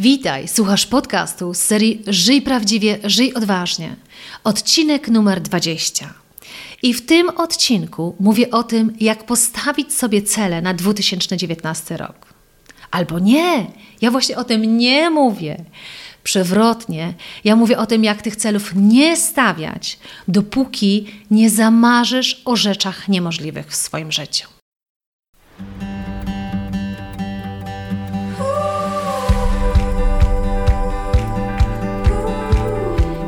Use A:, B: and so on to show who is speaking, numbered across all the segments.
A: Witaj, słuchasz podcastu z serii Żyj prawdziwie, żyj odważnie. Odcinek numer 20. I w tym odcinku mówię o tym, jak postawić sobie cele na 2019 rok. Albo nie, ja właśnie o tym nie mówię. Przewrotnie, ja mówię o tym, jak tych celów nie stawiać, dopóki nie zamarzysz o rzeczach niemożliwych w swoim życiu.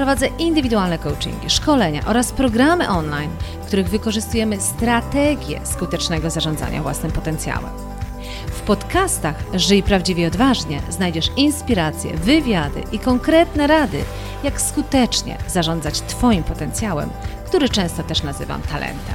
A: Prowadzę indywidualne coachingi, szkolenia oraz programy online, w których wykorzystujemy strategię skutecznego zarządzania własnym potencjałem. W podcastach Żyj prawdziwie odważnie znajdziesz inspiracje, wywiady i konkretne rady, jak skutecznie zarządzać Twoim potencjałem, który często też nazywam talentem.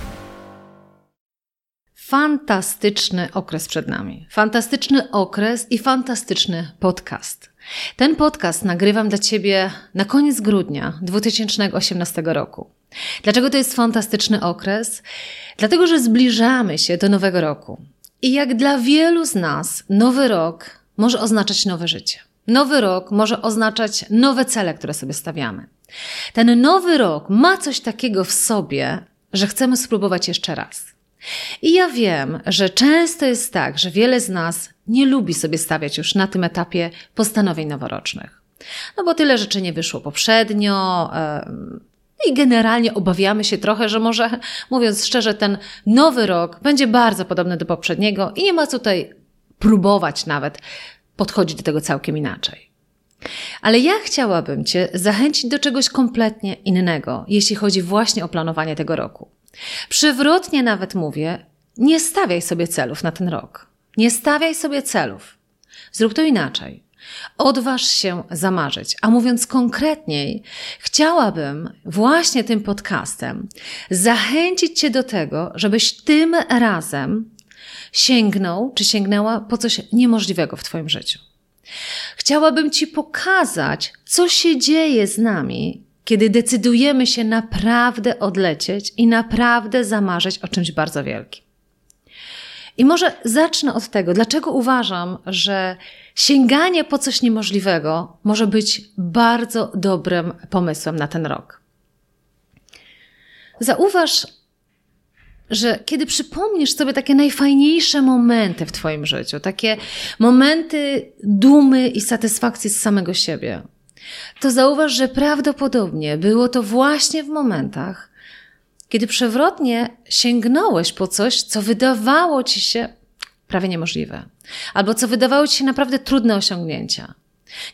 A: Fantastyczny okres przed nami. Fantastyczny okres i fantastyczny podcast. Ten podcast nagrywam dla Ciebie na koniec grudnia 2018 roku. Dlaczego to jest fantastyczny okres? Dlatego, że zbliżamy się do nowego roku. I jak dla wielu z nas, nowy rok może oznaczać nowe życie. Nowy rok może oznaczać nowe cele, które sobie stawiamy. Ten nowy rok ma coś takiego w sobie, że chcemy spróbować jeszcze raz. I ja wiem, że często jest tak, że wiele z nas nie lubi sobie stawiać już na tym etapie postanowień noworocznych. No bo tyle rzeczy nie wyszło poprzednio. I generalnie obawiamy się trochę, że może, mówiąc szczerze, ten nowy rok będzie bardzo podobny do poprzedniego i nie ma tutaj próbować nawet podchodzić do tego całkiem inaczej. Ale ja chciałabym Cię zachęcić do czegoś kompletnie innego, jeśli chodzi właśnie o planowanie tego roku. Przywrotnie nawet mówię, nie stawiaj sobie celów na ten rok. Nie stawiaj sobie celów. Zrób to inaczej. Odważ się zamarzyć. A mówiąc konkretniej, chciałabym właśnie tym podcastem zachęcić Cię do tego, żebyś tym razem sięgnął czy sięgnęła po coś niemożliwego w Twoim życiu. Chciałabym Ci pokazać, co się dzieje z nami, kiedy decydujemy się naprawdę odlecieć i naprawdę zamarzyć o czymś bardzo wielkim. I może zacznę od tego, dlaczego uważam, że sięganie po coś niemożliwego może być bardzo dobrym pomysłem na ten rok. Zauważ, że kiedy przypomnisz sobie takie najfajniejsze momenty w Twoim życiu, takie momenty dumy i satysfakcji z samego siebie, to zauważ, że prawdopodobnie było to właśnie w momentach, kiedy przewrotnie sięgnąłeś po coś, co wydawało ci się prawie niemożliwe, albo co wydawało ci się naprawdę trudne osiągnięcia.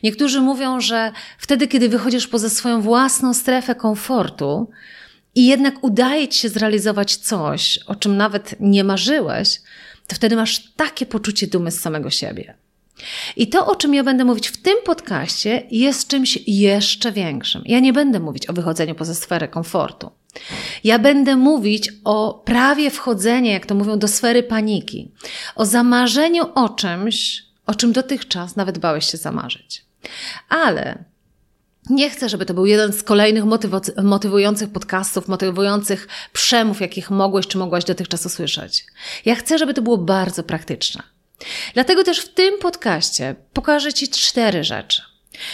A: Niektórzy mówią, że wtedy, kiedy wychodzisz poza swoją własną strefę komfortu i jednak udaje ci się zrealizować coś, o czym nawet nie marzyłeś, to wtedy masz takie poczucie dumy z samego siebie. I to, o czym ja będę mówić w tym podcaście, jest czymś jeszcze większym. Ja nie będę mówić o wychodzeniu poza sferę komfortu. Ja będę mówić o prawie wchodzenia, jak to mówią, do sfery paniki, o zamarzeniu o czymś, o czym dotychczas nawet bałeś się zamarzyć. Ale nie chcę, żeby to był jeden z kolejnych motywujących podcastów, motywujących przemów, jakich mogłeś czy mogłaś dotychczas usłyszeć. Ja chcę, żeby to było bardzo praktyczne. Dlatego też w tym podcaście pokażę Ci cztery rzeczy.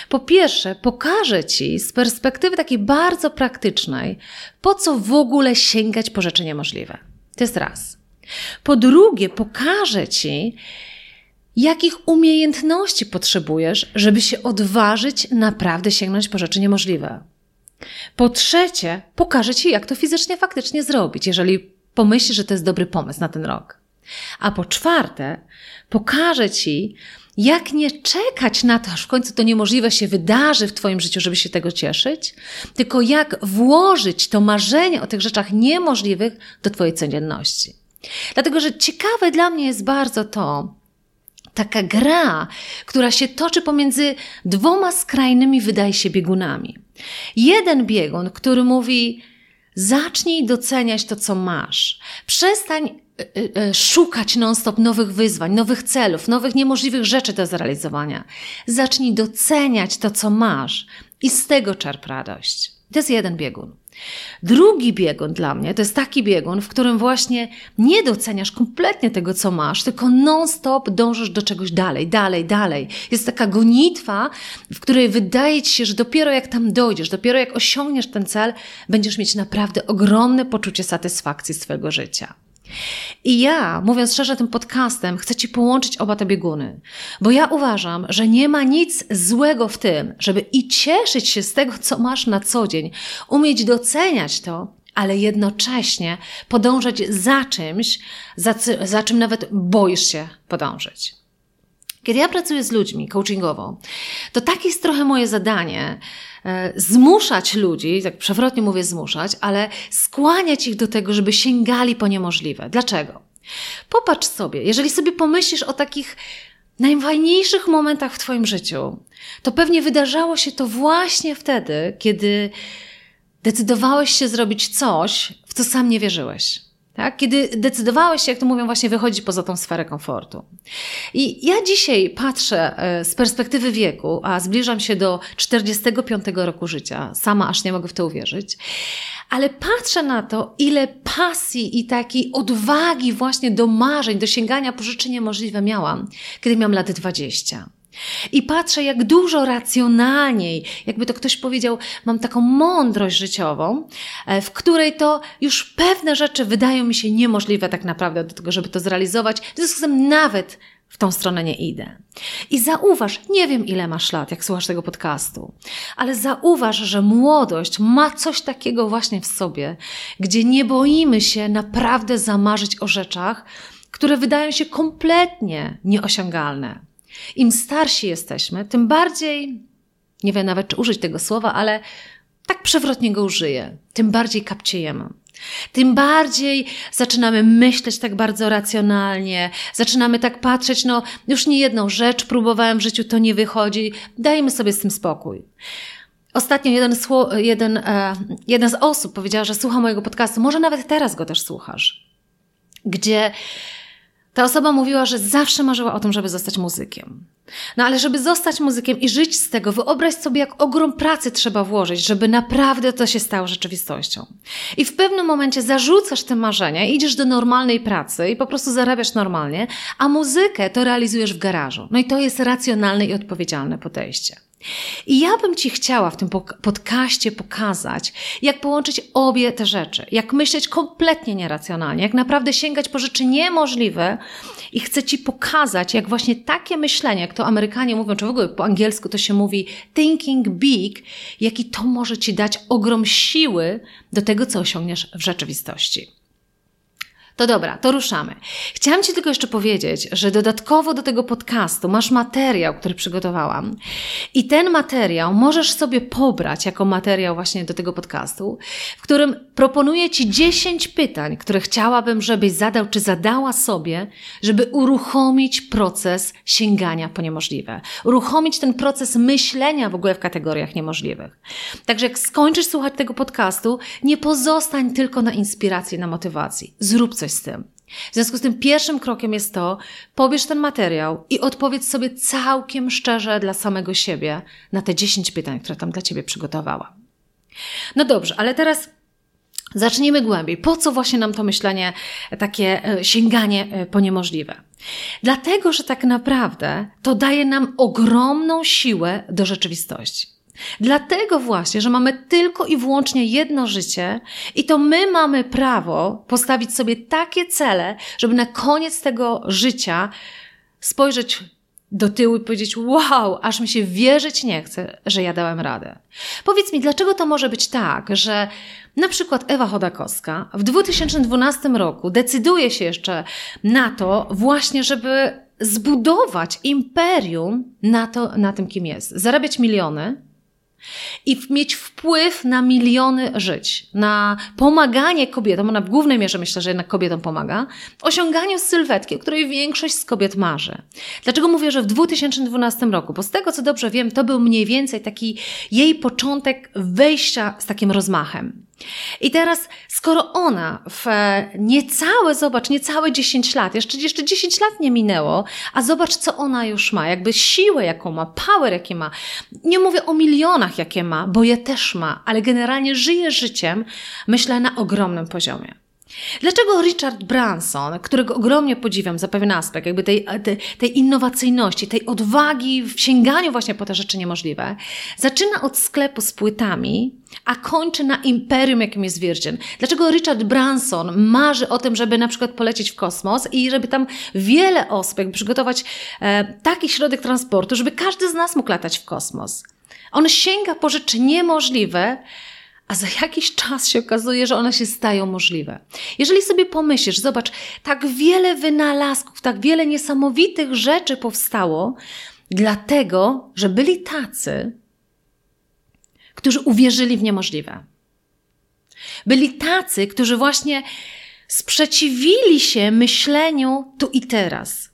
A: Po pierwsze, pokażę Ci z perspektywy takiej bardzo praktycznej, po co w ogóle sięgać po rzeczy niemożliwe. To jest raz. Po drugie, pokażę Ci, jakich umiejętności potrzebujesz, żeby się odważyć naprawdę sięgnąć po rzeczy niemożliwe. Po trzecie, pokażę Ci, jak to fizycznie faktycznie zrobić, jeżeli pomyślisz, że to jest dobry pomysł na ten rok. A po czwarte, pokażę Ci, jak nie czekać na to, aż w końcu to niemożliwe się wydarzy w Twoim życiu, żeby się tego cieszyć, tylko jak włożyć to marzenie o tych rzeczach niemożliwych do Twojej codzienności. Dlatego, że ciekawe dla mnie jest bardzo to, taka gra, która się toczy pomiędzy dwoma skrajnymi, wydaje się, biegunami. Jeden biegun, który mówi, zacznij doceniać to, co masz. Przestań e, e, e, szukać non-stop nowych wyzwań, nowych celów, nowych niemożliwych rzeczy do zrealizowania. Zacznij doceniać to, co masz i z tego czerp radość. To jest jeden biegun. Drugi biegun dla mnie to jest taki biegun, w którym właśnie nie doceniasz kompletnie tego, co masz, tylko non-stop dążysz do czegoś dalej, dalej, dalej. Jest taka gonitwa, w której wydaje ci się, że dopiero jak tam dojdziesz, dopiero jak osiągniesz ten cel, będziesz mieć naprawdę ogromne poczucie satysfakcji z Twojego życia. I ja, mówiąc szczerze tym podcastem, chcę Ci połączyć oba te bieguny, bo ja uważam, że nie ma nic złego w tym, żeby i cieszyć się z tego, co masz na co dzień, umieć doceniać to, ale jednocześnie podążać za czymś, za, za czym nawet boisz się podążyć. Kiedy ja pracuję z ludźmi coachingowo, to takie jest trochę moje zadanie, E, zmuszać ludzi, tak przewrotnie mówię zmuszać, ale skłaniać ich do tego, żeby sięgali po niemożliwe. Dlaczego? Popatrz sobie, jeżeli sobie pomyślisz o takich najfajniejszych momentach w Twoim życiu, to pewnie wydarzało się to właśnie wtedy, kiedy decydowałeś się zrobić coś, w co sam nie wierzyłeś. Tak? Kiedy decydowałeś się, jak to mówią, właśnie wychodzić poza tą sferę komfortu. I ja dzisiaj patrzę e, z perspektywy wieku, a zbliżam się do 45 roku życia, sama aż nie mogę w to uwierzyć, ale patrzę na to, ile pasji i takiej odwagi właśnie do marzeń, do sięgania po rzeczy niemożliwe miałam, kiedy miałam lat 20. I patrzę, jak dużo racjonalniej, jakby to ktoś powiedział, mam taką mądrość życiową, e, w której to już pewne rzeczy wydają mi się niemożliwe tak naprawdę do tego, żeby to zrealizować. W związku z tym nawet w tą stronę nie idę. I zauważ, nie wiem ile masz lat, jak słuchasz tego podcastu, ale zauważ, że młodość ma coś takiego właśnie w sobie, gdzie nie boimy się naprawdę zamarzyć o rzeczach, które wydają się kompletnie nieosiągalne. Im starsi jesteśmy, tym bardziej, nie wiem nawet czy użyć tego słowa, ale tak przewrotnie go użyję, tym bardziej kapciejemy. Tym bardziej zaczynamy myśleć tak bardzo racjonalnie, zaczynamy tak patrzeć, no już nie jedną rzecz próbowałem w życiu, to nie wychodzi, dajmy sobie z tym spokój. Ostatnio jeden, jeden, e, jeden z osób powiedziała, że słucha mojego podcastu, może nawet teraz go też słuchasz, gdzie ta osoba mówiła, że zawsze marzyła o tym, żeby zostać muzykiem. No ale żeby zostać muzykiem i żyć z tego, wyobraź sobie, jak ogrom pracy trzeba włożyć, żeby naprawdę to się stało rzeczywistością. I w pewnym momencie zarzucasz te marzenia, idziesz do normalnej pracy i po prostu zarabiasz normalnie, a muzykę to realizujesz w garażu. No i to jest racjonalne i odpowiedzialne podejście. I ja bym Ci chciała w tym podcaście pokazać, jak połączyć obie te rzeczy, jak myśleć kompletnie nieracjonalnie, jak naprawdę sięgać po rzeczy niemożliwe i chcę Ci pokazać, jak właśnie takie myślenie, jak to Amerykanie mówią, czy w ogóle po angielsku to się mówi thinking big, jaki to może Ci dać ogrom siły do tego, co osiągniesz w rzeczywistości. To dobra, to ruszamy. Chciałam Ci tylko jeszcze powiedzieć, że dodatkowo do tego podcastu masz materiał, który przygotowałam. I ten materiał możesz sobie pobrać jako materiał właśnie do tego podcastu, w którym proponuję Ci 10 pytań, które chciałabym, żebyś zadał czy zadała sobie, żeby uruchomić proces sięgania po niemożliwe. Uruchomić ten proces myślenia w ogóle w kategoriach niemożliwych. Także jak skończysz słuchać tego podcastu, nie pozostań tylko na inspiracji, na motywacji. Zrób coś W związku z tym pierwszym krokiem jest to, pobierz ten materiał i odpowiedz sobie całkiem szczerze dla samego siebie na te 10 pytań, które tam dla Ciebie przygotowałam. No dobrze, ale teraz zacznijmy głębiej. Po co właśnie nam to myślenie, takie e, sięganie e, po niemożliwe? Dlatego, że tak naprawdę to daje nam ogromną siłę do rzeczywistości. Dlatego właśnie, że mamy tylko i wyłącznie jedno życie i to my mamy prawo postawić sobie takie cele, żeby na koniec tego życia spojrzeć do tyłu i powiedzieć: Wow, aż mi się wierzyć nie chce, że ja dałem radę. Powiedz mi, dlaczego to może być tak, że na przykład Ewa Chodakowska w 2012 roku decyduje się jeszcze na to, właśnie, żeby zbudować imperium na, to, na tym, kim jest, zarabiać miliony i mieć wpływ na miliony żyć, na pomaganie kobietom, na głównej mierze myślę, że jednak kobietom pomaga, w osiąganiu sylwetki, o której większość z kobiet marzy. Dlaczego mówię, że w 2012 roku? Bo z tego, co dobrze wiem, to był mniej więcej taki jej początek wejścia z takim rozmachem. I teraz, skoro ona w niecałe, zobacz, niecałe 10 lat, jeszcze, jeszcze 10 lat nie minęło, a zobacz, co ona już ma, jakby siłę, jaką ma, power, jakie ma. Nie mówię o milionach, jakie ma, bo je też ma, ale generalnie żyje życiem, myślę, na ogromnym poziomie. Dlaczego Richard Branson, którego ogromnie podziwiam za pewien aspekt, jakby tej, tej, tej, innowacyjności, tej odwagi w sięganiu właśnie po te rzeczy niemożliwe, zaczyna od sklepu z płytami, a kończy na imperium, jakim jest Virgin? Dlaczego Richard Branson marzy o tym, żeby na przykład polecieć w kosmos i żeby tam wiele osób, jakby przygotować e, taki środek transportu, żeby każdy z nas mógł latać w kosmos? On sięga po rzeczy niemożliwe, a za jakiś czas się okazuje, że one się stają możliwe. Jeżeli sobie pomyślisz, zobacz, tak wiele wynalazków, tak wiele niesamowitych rzeczy powstało, dlatego, że byli tacy, którzy uwierzyli w niemożliwe. Byli tacy, którzy właśnie sprzeciwili się myśleniu tu i teraz.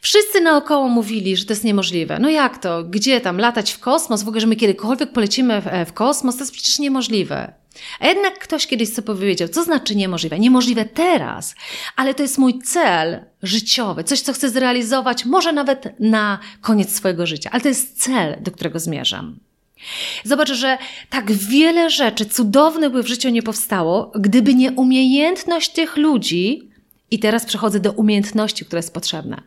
A: Wszyscy naokoło mówili, że to jest niemożliwe. No jak to? Gdzie tam? Latać w kosmos? W ogóle, że my kiedykolwiek polecimy w, w kosmos? To jest przecież niemożliwe. A jednak ktoś kiedyś sobie powiedział, co znaczy niemożliwe? Niemożliwe teraz, ale to jest mój cel życiowy, coś, co chcę zrealizować, może nawet na koniec swojego życia, ale to jest cel, do którego zmierzam. Zobacz, że tak wiele rzeczy cudownych by w życiu nie powstało, gdyby nie umiejętność tych ludzi i teraz przechodzę do umiejętności, która jest potrzebna.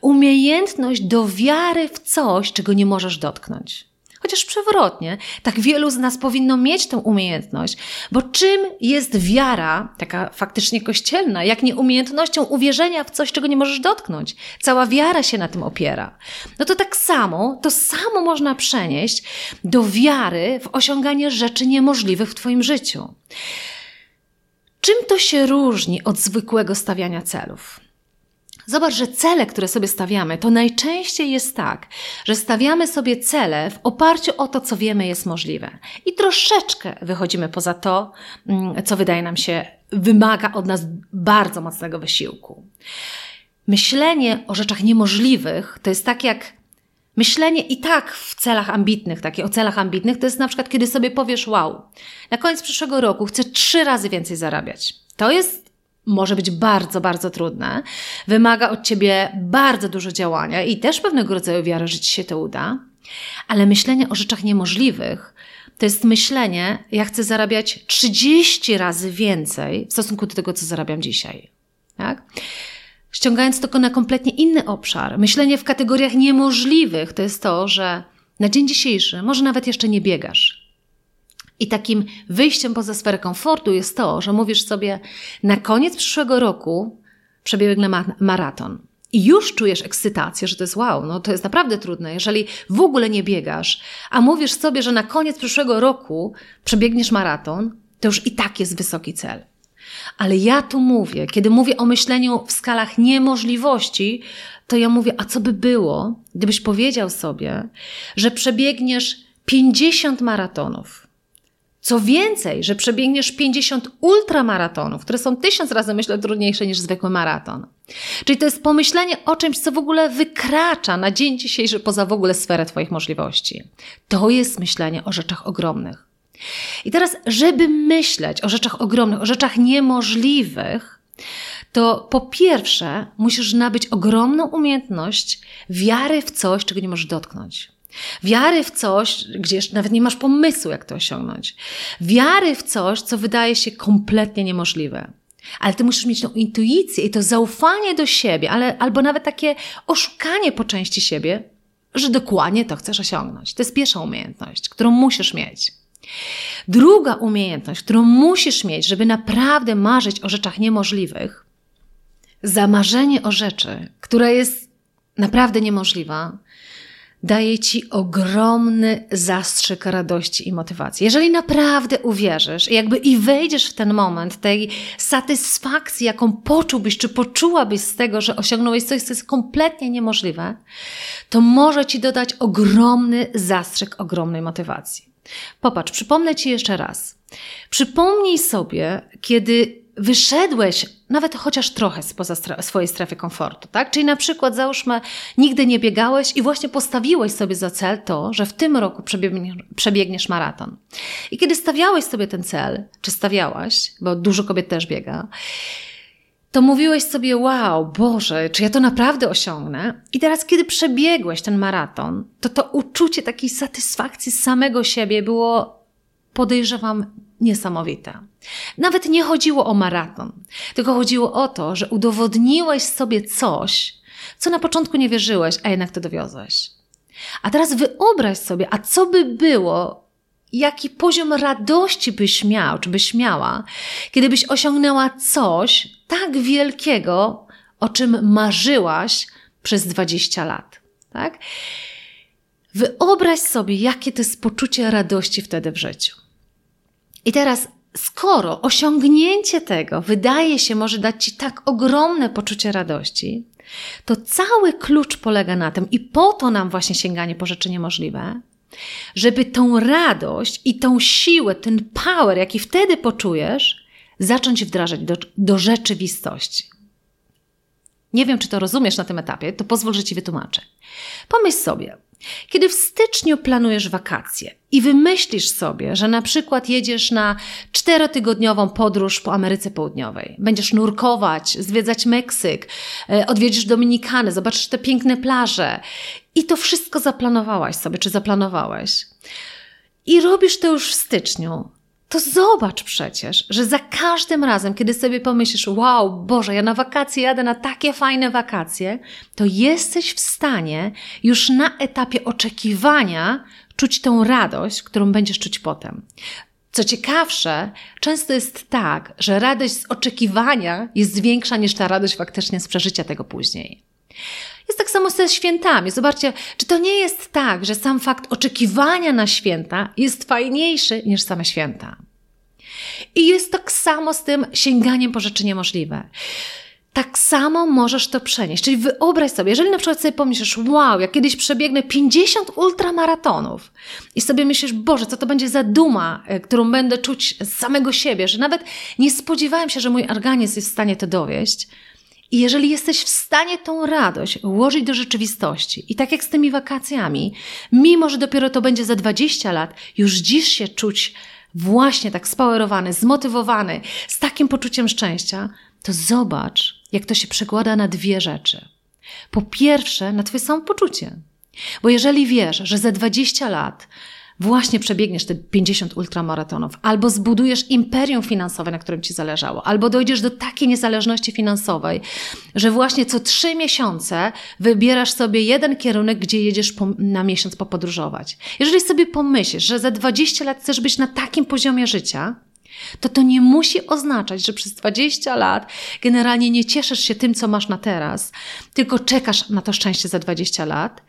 A: Umiejętność do wiary w coś, czego nie możesz dotknąć. Chociaż przewrotnie, tak wielu z nas powinno mieć tę umiejętność, bo czym jest wiara, taka faktycznie kościelna, jak nie umiejętnością uwierzenia w coś, czego nie możesz dotknąć? Cała wiara się na tym opiera. No to tak samo, to samo można przenieść do wiary w osiąganie rzeczy niemożliwych w Twoim życiu. Czym to się różni od zwykłego stawiania celów? Zobacz, że cele, które sobie stawiamy, to najczęściej jest tak, że stawiamy sobie cele w oparciu o to, co wiemy jest możliwe. I troszeczkę wychodzimy poza to, mm, co wydaje nam się, wymaga od nas bardzo mocnego wysiłku. Myślenie o rzeczach niemożliwych to jest tak jak Myślenie i tak w celach ambitnych, takie o celach ambitnych, to jest na przykład, kiedy sobie powiesz, wow, na koniec przyszłego roku chcę trzy razy więcej zarabiać. To jest może być bardzo, bardzo trudne. Wymaga od ciebie bardzo dużo działania i też pewnego rodzaju wiary, że ci się to uda. Ale myślenie o rzeczach niemożliwych to jest myślenie, ja chcę zarabiać 30 razy więcej w stosunku do tego, co zarabiam dzisiaj. Ściągając to na kompletnie inny obszar. Myślenie w kategoriach niemożliwych to jest to, że na dzień dzisiejszy może nawet jeszcze nie biegasz. I takim wyjściem poza sferę komfortu jest to, że mówisz sobie, na koniec przyszłego roku przebiegnę maraton. I już czujesz ekscytację, że to jest wow, no to jest naprawdę trudne. Jeżeli w ogóle nie biegasz, a mówisz sobie, że na koniec przyszłego roku przebiegniesz maraton, to już i tak jest wysoki cel. Ale ja tu mówię, kiedy mówię o myśleniu w skalach niemożliwości, to ja mówię, a co by było, gdybyś powiedział sobie, że przebiegniesz 50 maratonów. Co więcej, że przebiegniesz 50 ultramaratonów, które są tysiąc razy, myślę, trudniejsze niż zwykły maraton. Czyli to jest pomyślenie o czymś, co w ogóle wykracza na dzień dzisiejszy poza w ogóle sferę Twoich możliwości. To jest myślenie o rzeczach ogromnych. I teraz, żeby myśleć o rzeczach ogromnych, o rzeczach niemożliwych, to po pierwsze musisz nabyć ogromną umiejętność wiary w coś, czego nie możesz dotknąć. Wiary w coś, gdzie nawet nie masz pomysłu, jak to osiągnąć. Wiary w coś, co wydaje się kompletnie niemożliwe. Ale ty musisz mieć tą intuicję i to zaufanie do siebie, ale, albo nawet takie oszukanie po części siebie, że dokładnie to chcesz osiągnąć. To jest pierwsza umiejętność, którą musisz mieć. Druga umiejętność, którą musisz mieć, żeby naprawdę marzyć o rzeczach niemożliwych, zamarzenie o rzeczy, która jest naprawdę niemożliwa, daje ci ogromny zastrzyk radości i motywacji. Jeżeli naprawdę uwierzysz jakby i wejdziesz w ten moment tej satysfakcji, jaką poczułbyś, czy poczułabyś z tego, że osiągnąłeś coś, co jest kompletnie niemożliwe, to może ci dodać ogromny zastrzyk ogromnej motywacji. Popatrz, przypomnę Ci jeszcze raz. Przypomnij sobie, kiedy wyszedłeś nawet chociaż trochę spoza swojej strefy komfortu, tak? Czyli na przykład załóżmy, nigdy nie biegałeś i właśnie postawiłeś sobie za cel to, że w tym roku przebiegniesz, przebiegniesz maraton. I kiedy stawiałeś sobie ten cel, czy stawiałaś, bo dużo kobiet też biega, to mówiłeś sobie, wow, Boże, czy ja to naprawdę osiągnę? I teraz, kiedy przebiegłeś ten maraton, to to uczucie takiej satysfakcji z samego siebie było, podejrzewam, niesamowite. Nawet nie chodziło o maraton, tylko chodziło o to, że udowodniłeś sobie coś, co na początku nie wierzyłeś, a jednak to dowiozłeś. A teraz wyobraź sobie, a co by było, jaki poziom radości byś miał, czy byś miała, kiedybyś osiągnęła coś tak wielkiego, o czym marzyłaś przez 20 lat. Tak? Wyobraź sobie, jakie to jest poczucie radości wtedy w życiu. I teraz, skoro osiągnięcie tego wydaje się może dać Ci tak ogromne poczucie radości, to cały klucz polega na tym, i po to nam właśnie sięganie po rzeczy niemożliwe, żeby tą radość i tą siłę, ten power, jaki wtedy poczujesz, zacząć wdrażać do, do rzeczywistości. Nie wiem, czy to rozumiesz na tym etapie, to pozwól, że Ci wytłumaczę. Pomyśl sobie, kiedy w styczniu planujesz wakacje i wymyślisz sobie, że na przykład jedziesz na czterotygodniową podróż po Ameryce Południowej, będziesz nurkować, zwiedzać Meksyk, e, odwiedzisz Dominikany, zobaczysz te piękne plaże i to wszystko zaplanowałaś sobie, czy zaplanowałeś. I robisz to już w styczniu, to zobacz przecież, że za każdym razem, kiedy sobie pomyślisz, wow, Boże, ja na wakacje jadę na takie fajne wakacje, to jesteś w stanie już na etapie oczekiwania czuć tą radość, którą będziesz czuć potem. Co ciekawsze, często jest tak, że radość z oczekiwania jest większa niż ta radość faktycznie z przeżycia tego później. Jest tak samo ze świętami. Zobaczcie, czy to nie jest tak, że sam fakt oczekiwania na święta jest fajniejszy niż same święta. I jest tak samo z tym sięganiem po rzeczy niemożliwe. Tak samo możesz to przenieść. Czyli wyobraź sobie, jeżeli na przykład sobie pomyślisz, wow, ja kiedyś przebiegnę 50 ultramaratonów i sobie myślisz, Boże, co to będzie za duma, e, którą będę czuć z samego siebie, że nawet nie spodziewałem się, że mój organizm jest w stanie to dowieść, i jeżeli jesteś w stanie tą radość ułożyć do rzeczywistości, i tak jak z tymi wakacjami, mimo że dopiero to będzie za 20 lat, już dziś się czuć właśnie tak spowerowany, zmotywowany, z takim poczuciem szczęścia, to zobacz, jak to się przekłada na dwie rzeczy. Po pierwsze, na Twoje samopoczucie. Bo jeżeli wiesz, że za 20 lat właśnie przebiegniesz te 50 ultramaratonów, albo zbudujesz imperium finansowe, na którym ci zależało, albo dojdziesz do takiej niezależności finansowej, że właśnie co trzy miesiące wybierasz sobie jeden kierunek, gdzie jedziesz po, na miesiąc popodróżować. Jeżeli sobie pomyślisz, że za 20 lat chcesz być na takim poziomie życia, to to nie musi oznaczać, że przez 20 lat generalnie nie cieszysz się tym, co masz na teraz, tylko czekasz na to szczęście za 20 lat,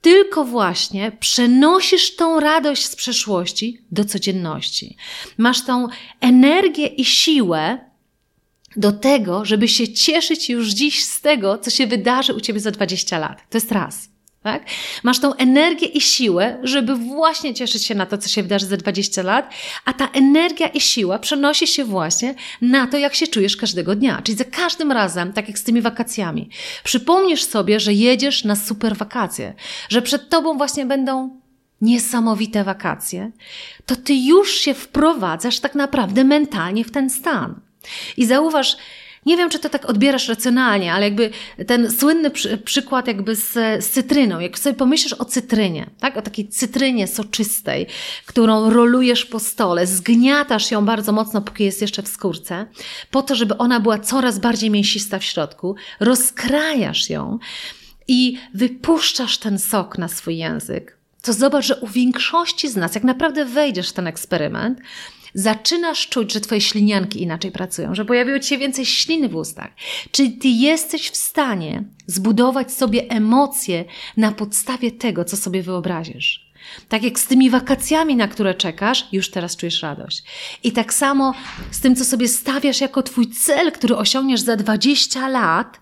A: tylko właśnie przenosisz tą radość z przeszłości do codzienności. Masz tą energię i siłę do tego, żeby się cieszyć już dziś z tego, co się wydarzy u ciebie za 20 lat. To jest raz. Tak? Masz tą energię i siłę, żeby właśnie cieszyć się na to, co się wydarzy za 20 lat, a ta energia i siła przenosi się właśnie na to, jak się czujesz każdego dnia. Czyli za każdym razem, tak jak z tymi wakacjami, przypomnisz sobie, że jedziesz na super wakacje, że przed tobą właśnie będą niesamowite wakacje, to ty już się wprowadzasz tak naprawdę mentalnie w ten stan. I zauważ, nie wiem, czy to tak odbierasz racjonalnie, ale jakby ten słynny przy, przykład jakby z, z cytryną, jak sobie pomyślisz o cytrynie, tak? O takiej cytrynie soczystej, którą rolujesz po stole, zgniatasz ją bardzo mocno, póki jest jeszcze w skórce, po to, żeby ona była coraz bardziej mięsista w środku, rozkrajasz ją i wypuszczasz ten sok na swój język, to zobacz, że u większości z nas, jak naprawdę wejdziesz w ten eksperyment, zaczynasz czuć, że twoje ślinianki inaczej pracują, że pojawiło ci się więcej śliny w ustach. Czy ty jesteś w stanie zbudować sobie emocje na podstawie tego, co sobie wyobrazisz? Tak jak z tymi wakacjami, na które czekasz, już teraz czujesz radość. I tak samo z tym, co sobie stawiasz jako twój cel, który osiągniesz za 20 lat,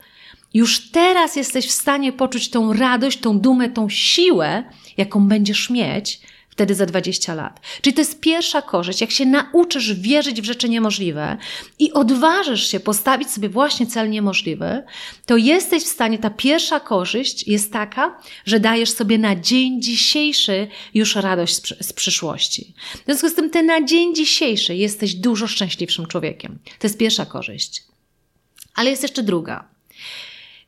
A: już teraz jesteś w stanie poczuć tą radość, tą dumę, tą siłę, jaką będziesz mieć wtedy za 20 lat. Czyli to jest pierwsza korzyść. Jak się nauczysz wierzyć w rzeczy niemożliwe i odważysz się postawić sobie właśnie cel niemożliwy, to jesteś w stanie, ta pierwsza korzyść jest taka, że dajesz sobie na dzień dzisiejszy już radość z, z przyszłości. W związku z tym, ty na dzień dzisiejszy jesteś dużo szczęśliwszym człowiekiem. To jest pierwsza korzyść. Ale jest jeszcze druga.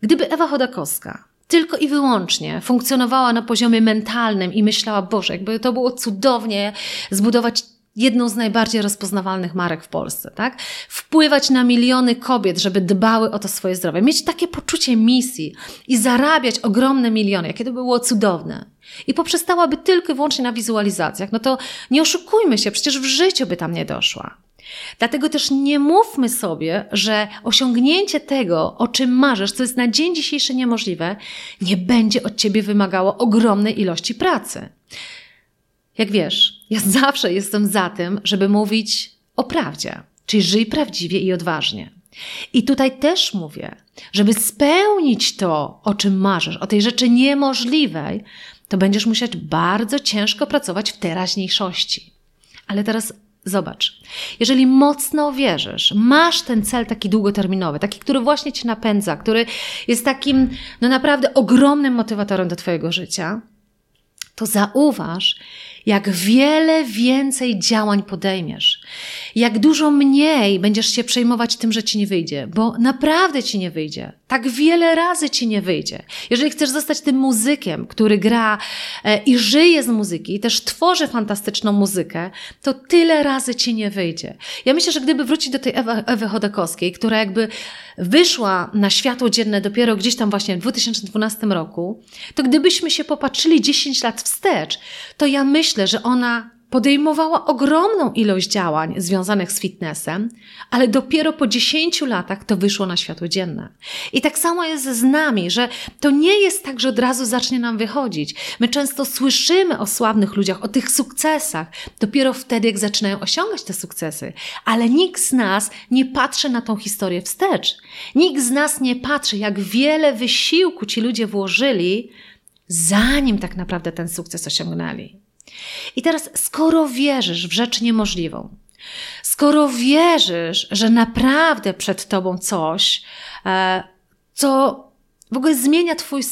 A: Gdyby Ewa Chodakowska tylko i wyłącznie funkcjonowała na poziomie mentalnym i myślała, Boże, jakby to było cudownie zbudować jedną z najbardziej rozpoznawalnych marek w Polsce, tak? Wpływać na miliony kobiet, żeby dbały o to swoje zdrowie, mieć takie poczucie misji i zarabiać ogromne miliony, jakie to by było cudowne. I poprzestałaby tylko i wyłącznie na wizualizacjach, no to nie oszukujmy się, przecież w życiu by tam nie doszła. Dlatego też nie mówmy sobie, że osiągnięcie tego, o czym marzysz, co jest na dzień dzisiejszy niemożliwe, nie będzie od ciebie wymagało ogromnej ilości pracy. Jak wiesz, ja zawsze jestem za tym, żeby mówić o prawdzie, czyli żyj prawdziwie i odważnie. I tutaj też mówię, żeby spełnić to, o czym marzysz, o tej rzeczy niemożliwej, to będziesz musieć bardzo ciężko pracować w teraźniejszości. Ale teraz Zobacz, jeżeli mocno wierzysz, masz ten cel taki długoterminowy, taki, który właśnie cię napędza, który jest takim, no naprawdę ogromnym motywatorem do Twojego życia, to zauważ, jak wiele więcej działań podejmiesz, jak dużo mniej będziesz się przejmować tym, że ci nie wyjdzie, bo naprawdę ci nie wyjdzie. Tak wiele razy ci nie wyjdzie. Jeżeli chcesz zostać tym muzykiem, który gra e, i żyje z muzyki i też tworzy fantastyczną muzykę, to tyle razy ci nie wyjdzie. Ja myślę, że gdyby wrócić do tej Ewy, Ewy Chodakowskiej, która jakby wyszła na światło dzienne dopiero gdzieś tam właśnie w 2012 roku, to gdybyśmy się popatrzyli 10 lat wstecz, to ja myślę, że ona podejmowała ogromną ilość działań związanych z fitnessem, ale dopiero po 10 latach to wyszło na światło dzienne. I tak samo jest z nami, że to nie jest tak, że od razu zacznie nam wychodzić. My często słyszymy o sławnych ludziach, o tych sukcesach, dopiero wtedy, jak zaczynają osiągać te sukcesy. Ale nikt z nas nie patrzy na tą historię wstecz. Nikt z nas nie patrzy, jak wiele wysiłku ci ludzie włożyli, zanim tak naprawdę ten sukces osiągnęli. I teraz, skoro wierzysz w rzecz niemożliwą, skoro wierzysz, że naprawdę przed tobą coś, e, co w ogóle zmienia twój,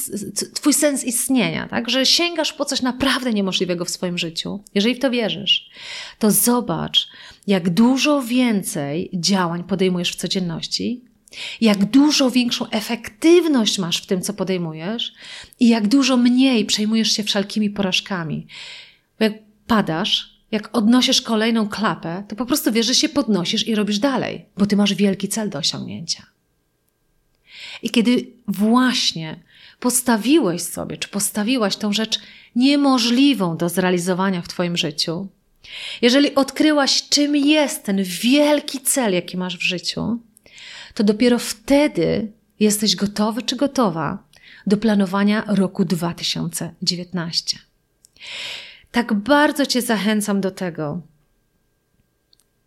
A: twój sens istnienia, tak? że sięgasz po coś naprawdę niemożliwego w swoim życiu, jeżeli w to wierzysz, to zobacz, jak dużo więcej działań podejmujesz w codzienności, jak dużo większą efektywność masz w tym, co podejmujesz, i jak dużo mniej przejmujesz się wszelkimi porażkami. Padasz, jak odnosisz kolejną klapę, to po prostu wiesz, że się podnosisz i robisz dalej, bo ty masz wielki cel do osiągnięcia. I kiedy właśnie postawiłeś sobie, czy postawiłaś tą rzecz niemożliwą do zrealizowania w Twoim życiu, jeżeli odkryłaś, czym jest ten wielki cel, jaki masz w życiu, to dopiero wtedy jesteś gotowy czy gotowa do planowania roku 2019 tak bardzo Cię zachęcam do tego,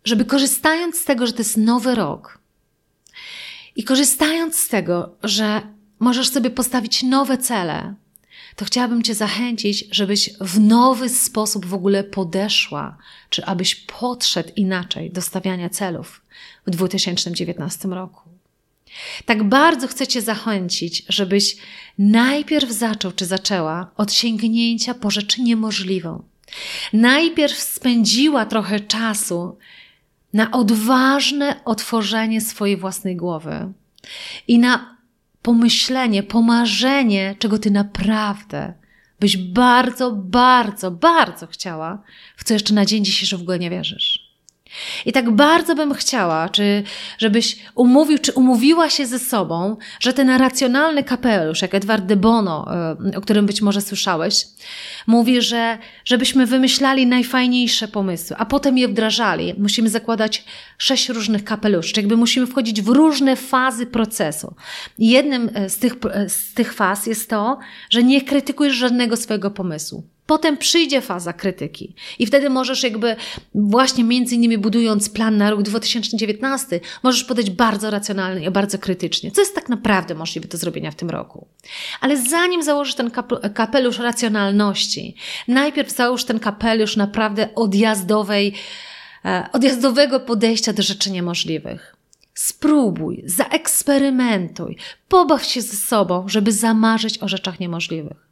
A: żeby korzystając z tego, że to jest nowy rok i korzystając z tego, że możesz sobie postawić nowe cele, to chciałabym Cię zachęcić, żebyś w nowy sposób w ogóle podeszła, czy abyś podszedł inaczej do stawiania celów w 2019 roku. Tak bardzo chcę Cię zachęcić, żebyś najpierw zaczął czy zaczęła od sięgnięcia po rzecz niemożliwą. Najpierw spędziła trochę czasu na odważne otworzenie swojej własnej głowy i na pomyślenie, pomarzenie, czego Ty naprawdę byś bardzo, bardzo, bardzo chciała, w co jeszcze na dzień dzisiejszy w ogóle nie wierzysz. I tak bardzo bym chciała, czy żebyś umówił, czy umówiła się ze sobą, że ten racjonalny kapelusz, jak Edward de Bono, o którym być może słyszałeś, mówi, że żebyśmy wymyślali najfajniejsze pomysły, a potem je wdrażali. Musimy zakładać sześć różnych kapeluszy, jakby musimy wchodzić w różne fazy procesu. I jednym e, z tych, e, z tych faz jest to, że nie krytykujesz żadnego swojego pomysłu. Potem przyjdzie faza krytyki i wtedy możesz jakby właśnie między innymi budując plan na rok 2019, możesz podejść bardzo racjonalnie i bardzo krytycznie, co jest tak naprawdę możliwe do zrobienia w tym roku. Ale zanim założysz ten kapelusz racjonalności, najpierw załóż ten kapelusz naprawdę odjazdowej, e, odjazdowego podejścia do rzeczy niemożliwych. Spróbuj, zaeksperymentuj, pobaw się ze sobą, żeby zamarzyć o rzeczach niemożliwych.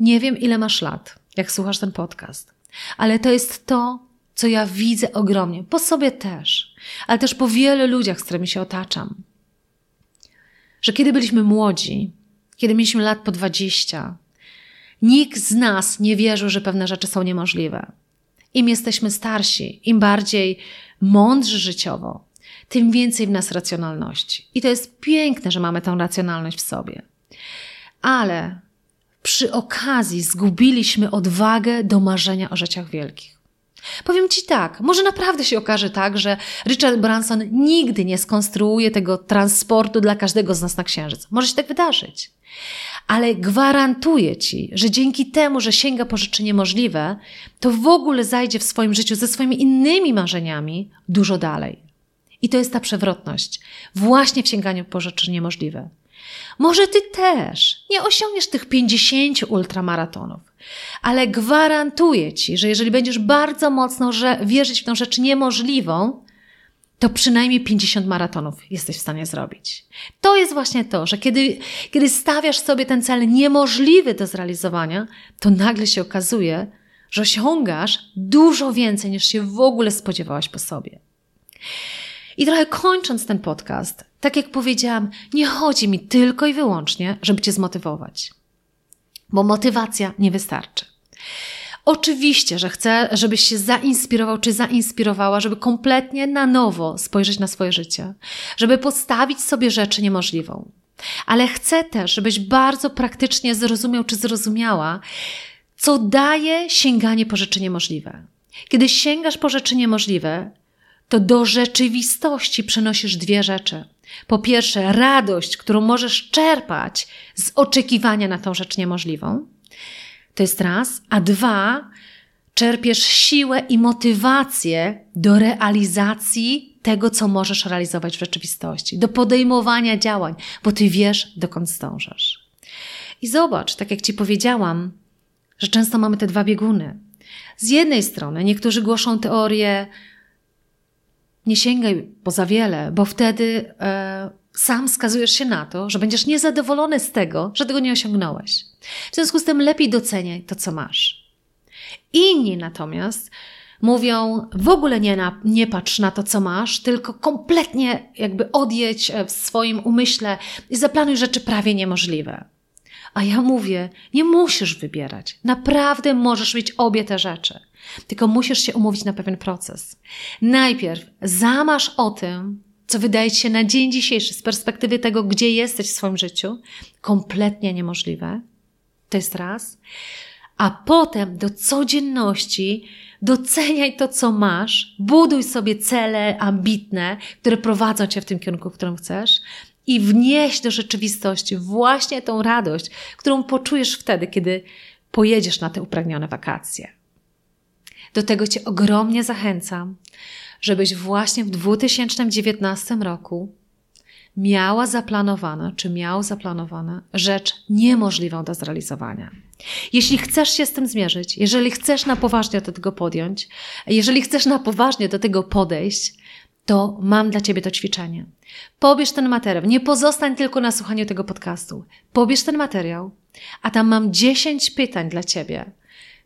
A: Nie wiem, ile masz lat, jak słuchasz ten podcast, ale to jest to, co ja widzę ogromnie, po sobie też, ale też po wielu ludziach, z którymi się otaczam. Że kiedy byliśmy młodzi, kiedy mieliśmy lat po 20, nikt z nas nie wierzył, że pewne rzeczy są niemożliwe. Im jesteśmy starsi, im bardziej mądrzy życiowo, tym więcej w nas racjonalności. I to jest piękne, że mamy tę racjonalność w sobie. Ale przy okazji zgubiliśmy odwagę do marzenia o rzeczach wielkich. Powiem Ci tak, może naprawdę się okaże tak, że Richard Branson nigdy nie skonstruuje tego transportu dla każdego z nas na księżyc. Może się tak wydarzyć. Ale gwarantuję Ci, że dzięki temu, że sięga po rzeczy niemożliwe, to w ogóle zajdzie w swoim życiu ze swoimi innymi marzeniami dużo dalej. I to jest ta przewrotność, właśnie w sięganiu po rzeczy niemożliwe. Może ty też nie osiągniesz tych 50 ultramaratonów, ale gwarantuję ci, że jeżeli będziesz bardzo mocno wierzyć w tą rzecz niemożliwą, to przynajmniej 50 maratonów jesteś w stanie zrobić. To jest właśnie to, że kiedy, kiedy stawiasz sobie ten cel niemożliwy do zrealizowania, to nagle się okazuje, że osiągasz dużo więcej niż się w ogóle spodziewałaś po sobie. I trochę kończąc ten podcast, tak jak powiedziałam, nie chodzi mi tylko i wyłącznie, żeby Cię zmotywować, bo motywacja nie wystarczy. Oczywiście, że chcę, żebyś się zainspirował czy zainspirowała, żeby kompletnie na nowo spojrzeć na swoje życie, żeby postawić sobie rzeczy niemożliwą. Ale chcę też, żebyś bardzo praktycznie zrozumiał czy zrozumiała, co daje sięganie po rzeczy niemożliwe. Kiedy sięgasz po rzeczy niemożliwe, to do rzeczywistości przenosisz dwie rzeczy. Po pierwsze, radość, którą możesz czerpać z oczekiwania na tą rzecz niemożliwą. To jest raz. A dwa, czerpiesz siłę i motywację do realizacji tego, co możesz realizować w rzeczywistości, do podejmowania działań, bo ty wiesz, dokąd zdążasz. I zobacz, tak jak ci powiedziałam, że często mamy te dwa bieguny. Z jednej strony niektórzy głoszą teorię nie sięgaj po za wiele, bo wtedy e, sam skazujesz się na to, że będziesz niezadowolony z tego, że tego nie osiągnąłeś. W związku z tym lepiej doceniaj to, co masz. Inni natomiast mówią, w ogóle nie, na, nie patrz na to, co masz, tylko kompletnie jakby odjedź e, w swoim umyśle i zaplanuj rzeczy prawie niemożliwe. A ja mówię, nie musisz wybierać. Naprawdę możesz mieć obie te rzeczy. Tylko musisz się umówić na pewien proces. Najpierw zamasz o tym, co wydaje ci się na dzień dzisiejszy, z perspektywy tego, gdzie jesteś w swoim życiu, kompletnie niemożliwe. To jest raz. A potem do codzienności doceniaj to, co masz, buduj sobie cele ambitne, które prowadzą cię w tym kierunku, w którym chcesz, i wnieść do rzeczywistości właśnie tą radość, którą poczujesz wtedy, kiedy pojedziesz na te upragnione wakacje. Do tego Cię ogromnie zachęcam, żebyś właśnie w 2019 roku miała zaplanowane, czy miał zaplanowane rzecz niemożliwą do zrealizowania. Jeśli chcesz się z tym zmierzyć, jeżeli chcesz na poważnie do tego podjąć, jeżeli chcesz na poważnie do tego podejść, to mam dla Ciebie to ćwiczenie. Pobierz ten materiał. Nie pozostań tylko na słuchaniu tego podcastu. Pobierz ten materiał, a tam mam 10 pytań dla Ciebie,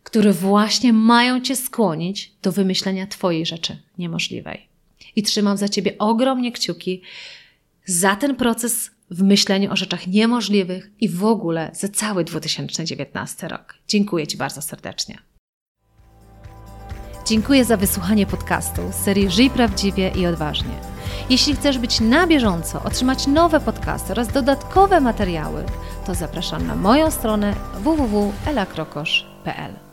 A: które właśnie mają Cię skłonić do wymyślenia Twojej rzeczy niemożliwej. I trzymam za Ciebie ogromnie kciuki za ten proces w myśleniu o rzeczach niemożliwych i w ogóle za cały 2019 rok. Dziękuję Ci bardzo serdecznie. Dziękuję za wysłuchanie podcastu z serii Żyj Prawdziwie i Odważnie. Jeśli chcesz być na bieżąco, otrzymać nowe podcasty oraz dodatkowe materiały, to zapraszam na moją stronę www.elakrokosz.pl.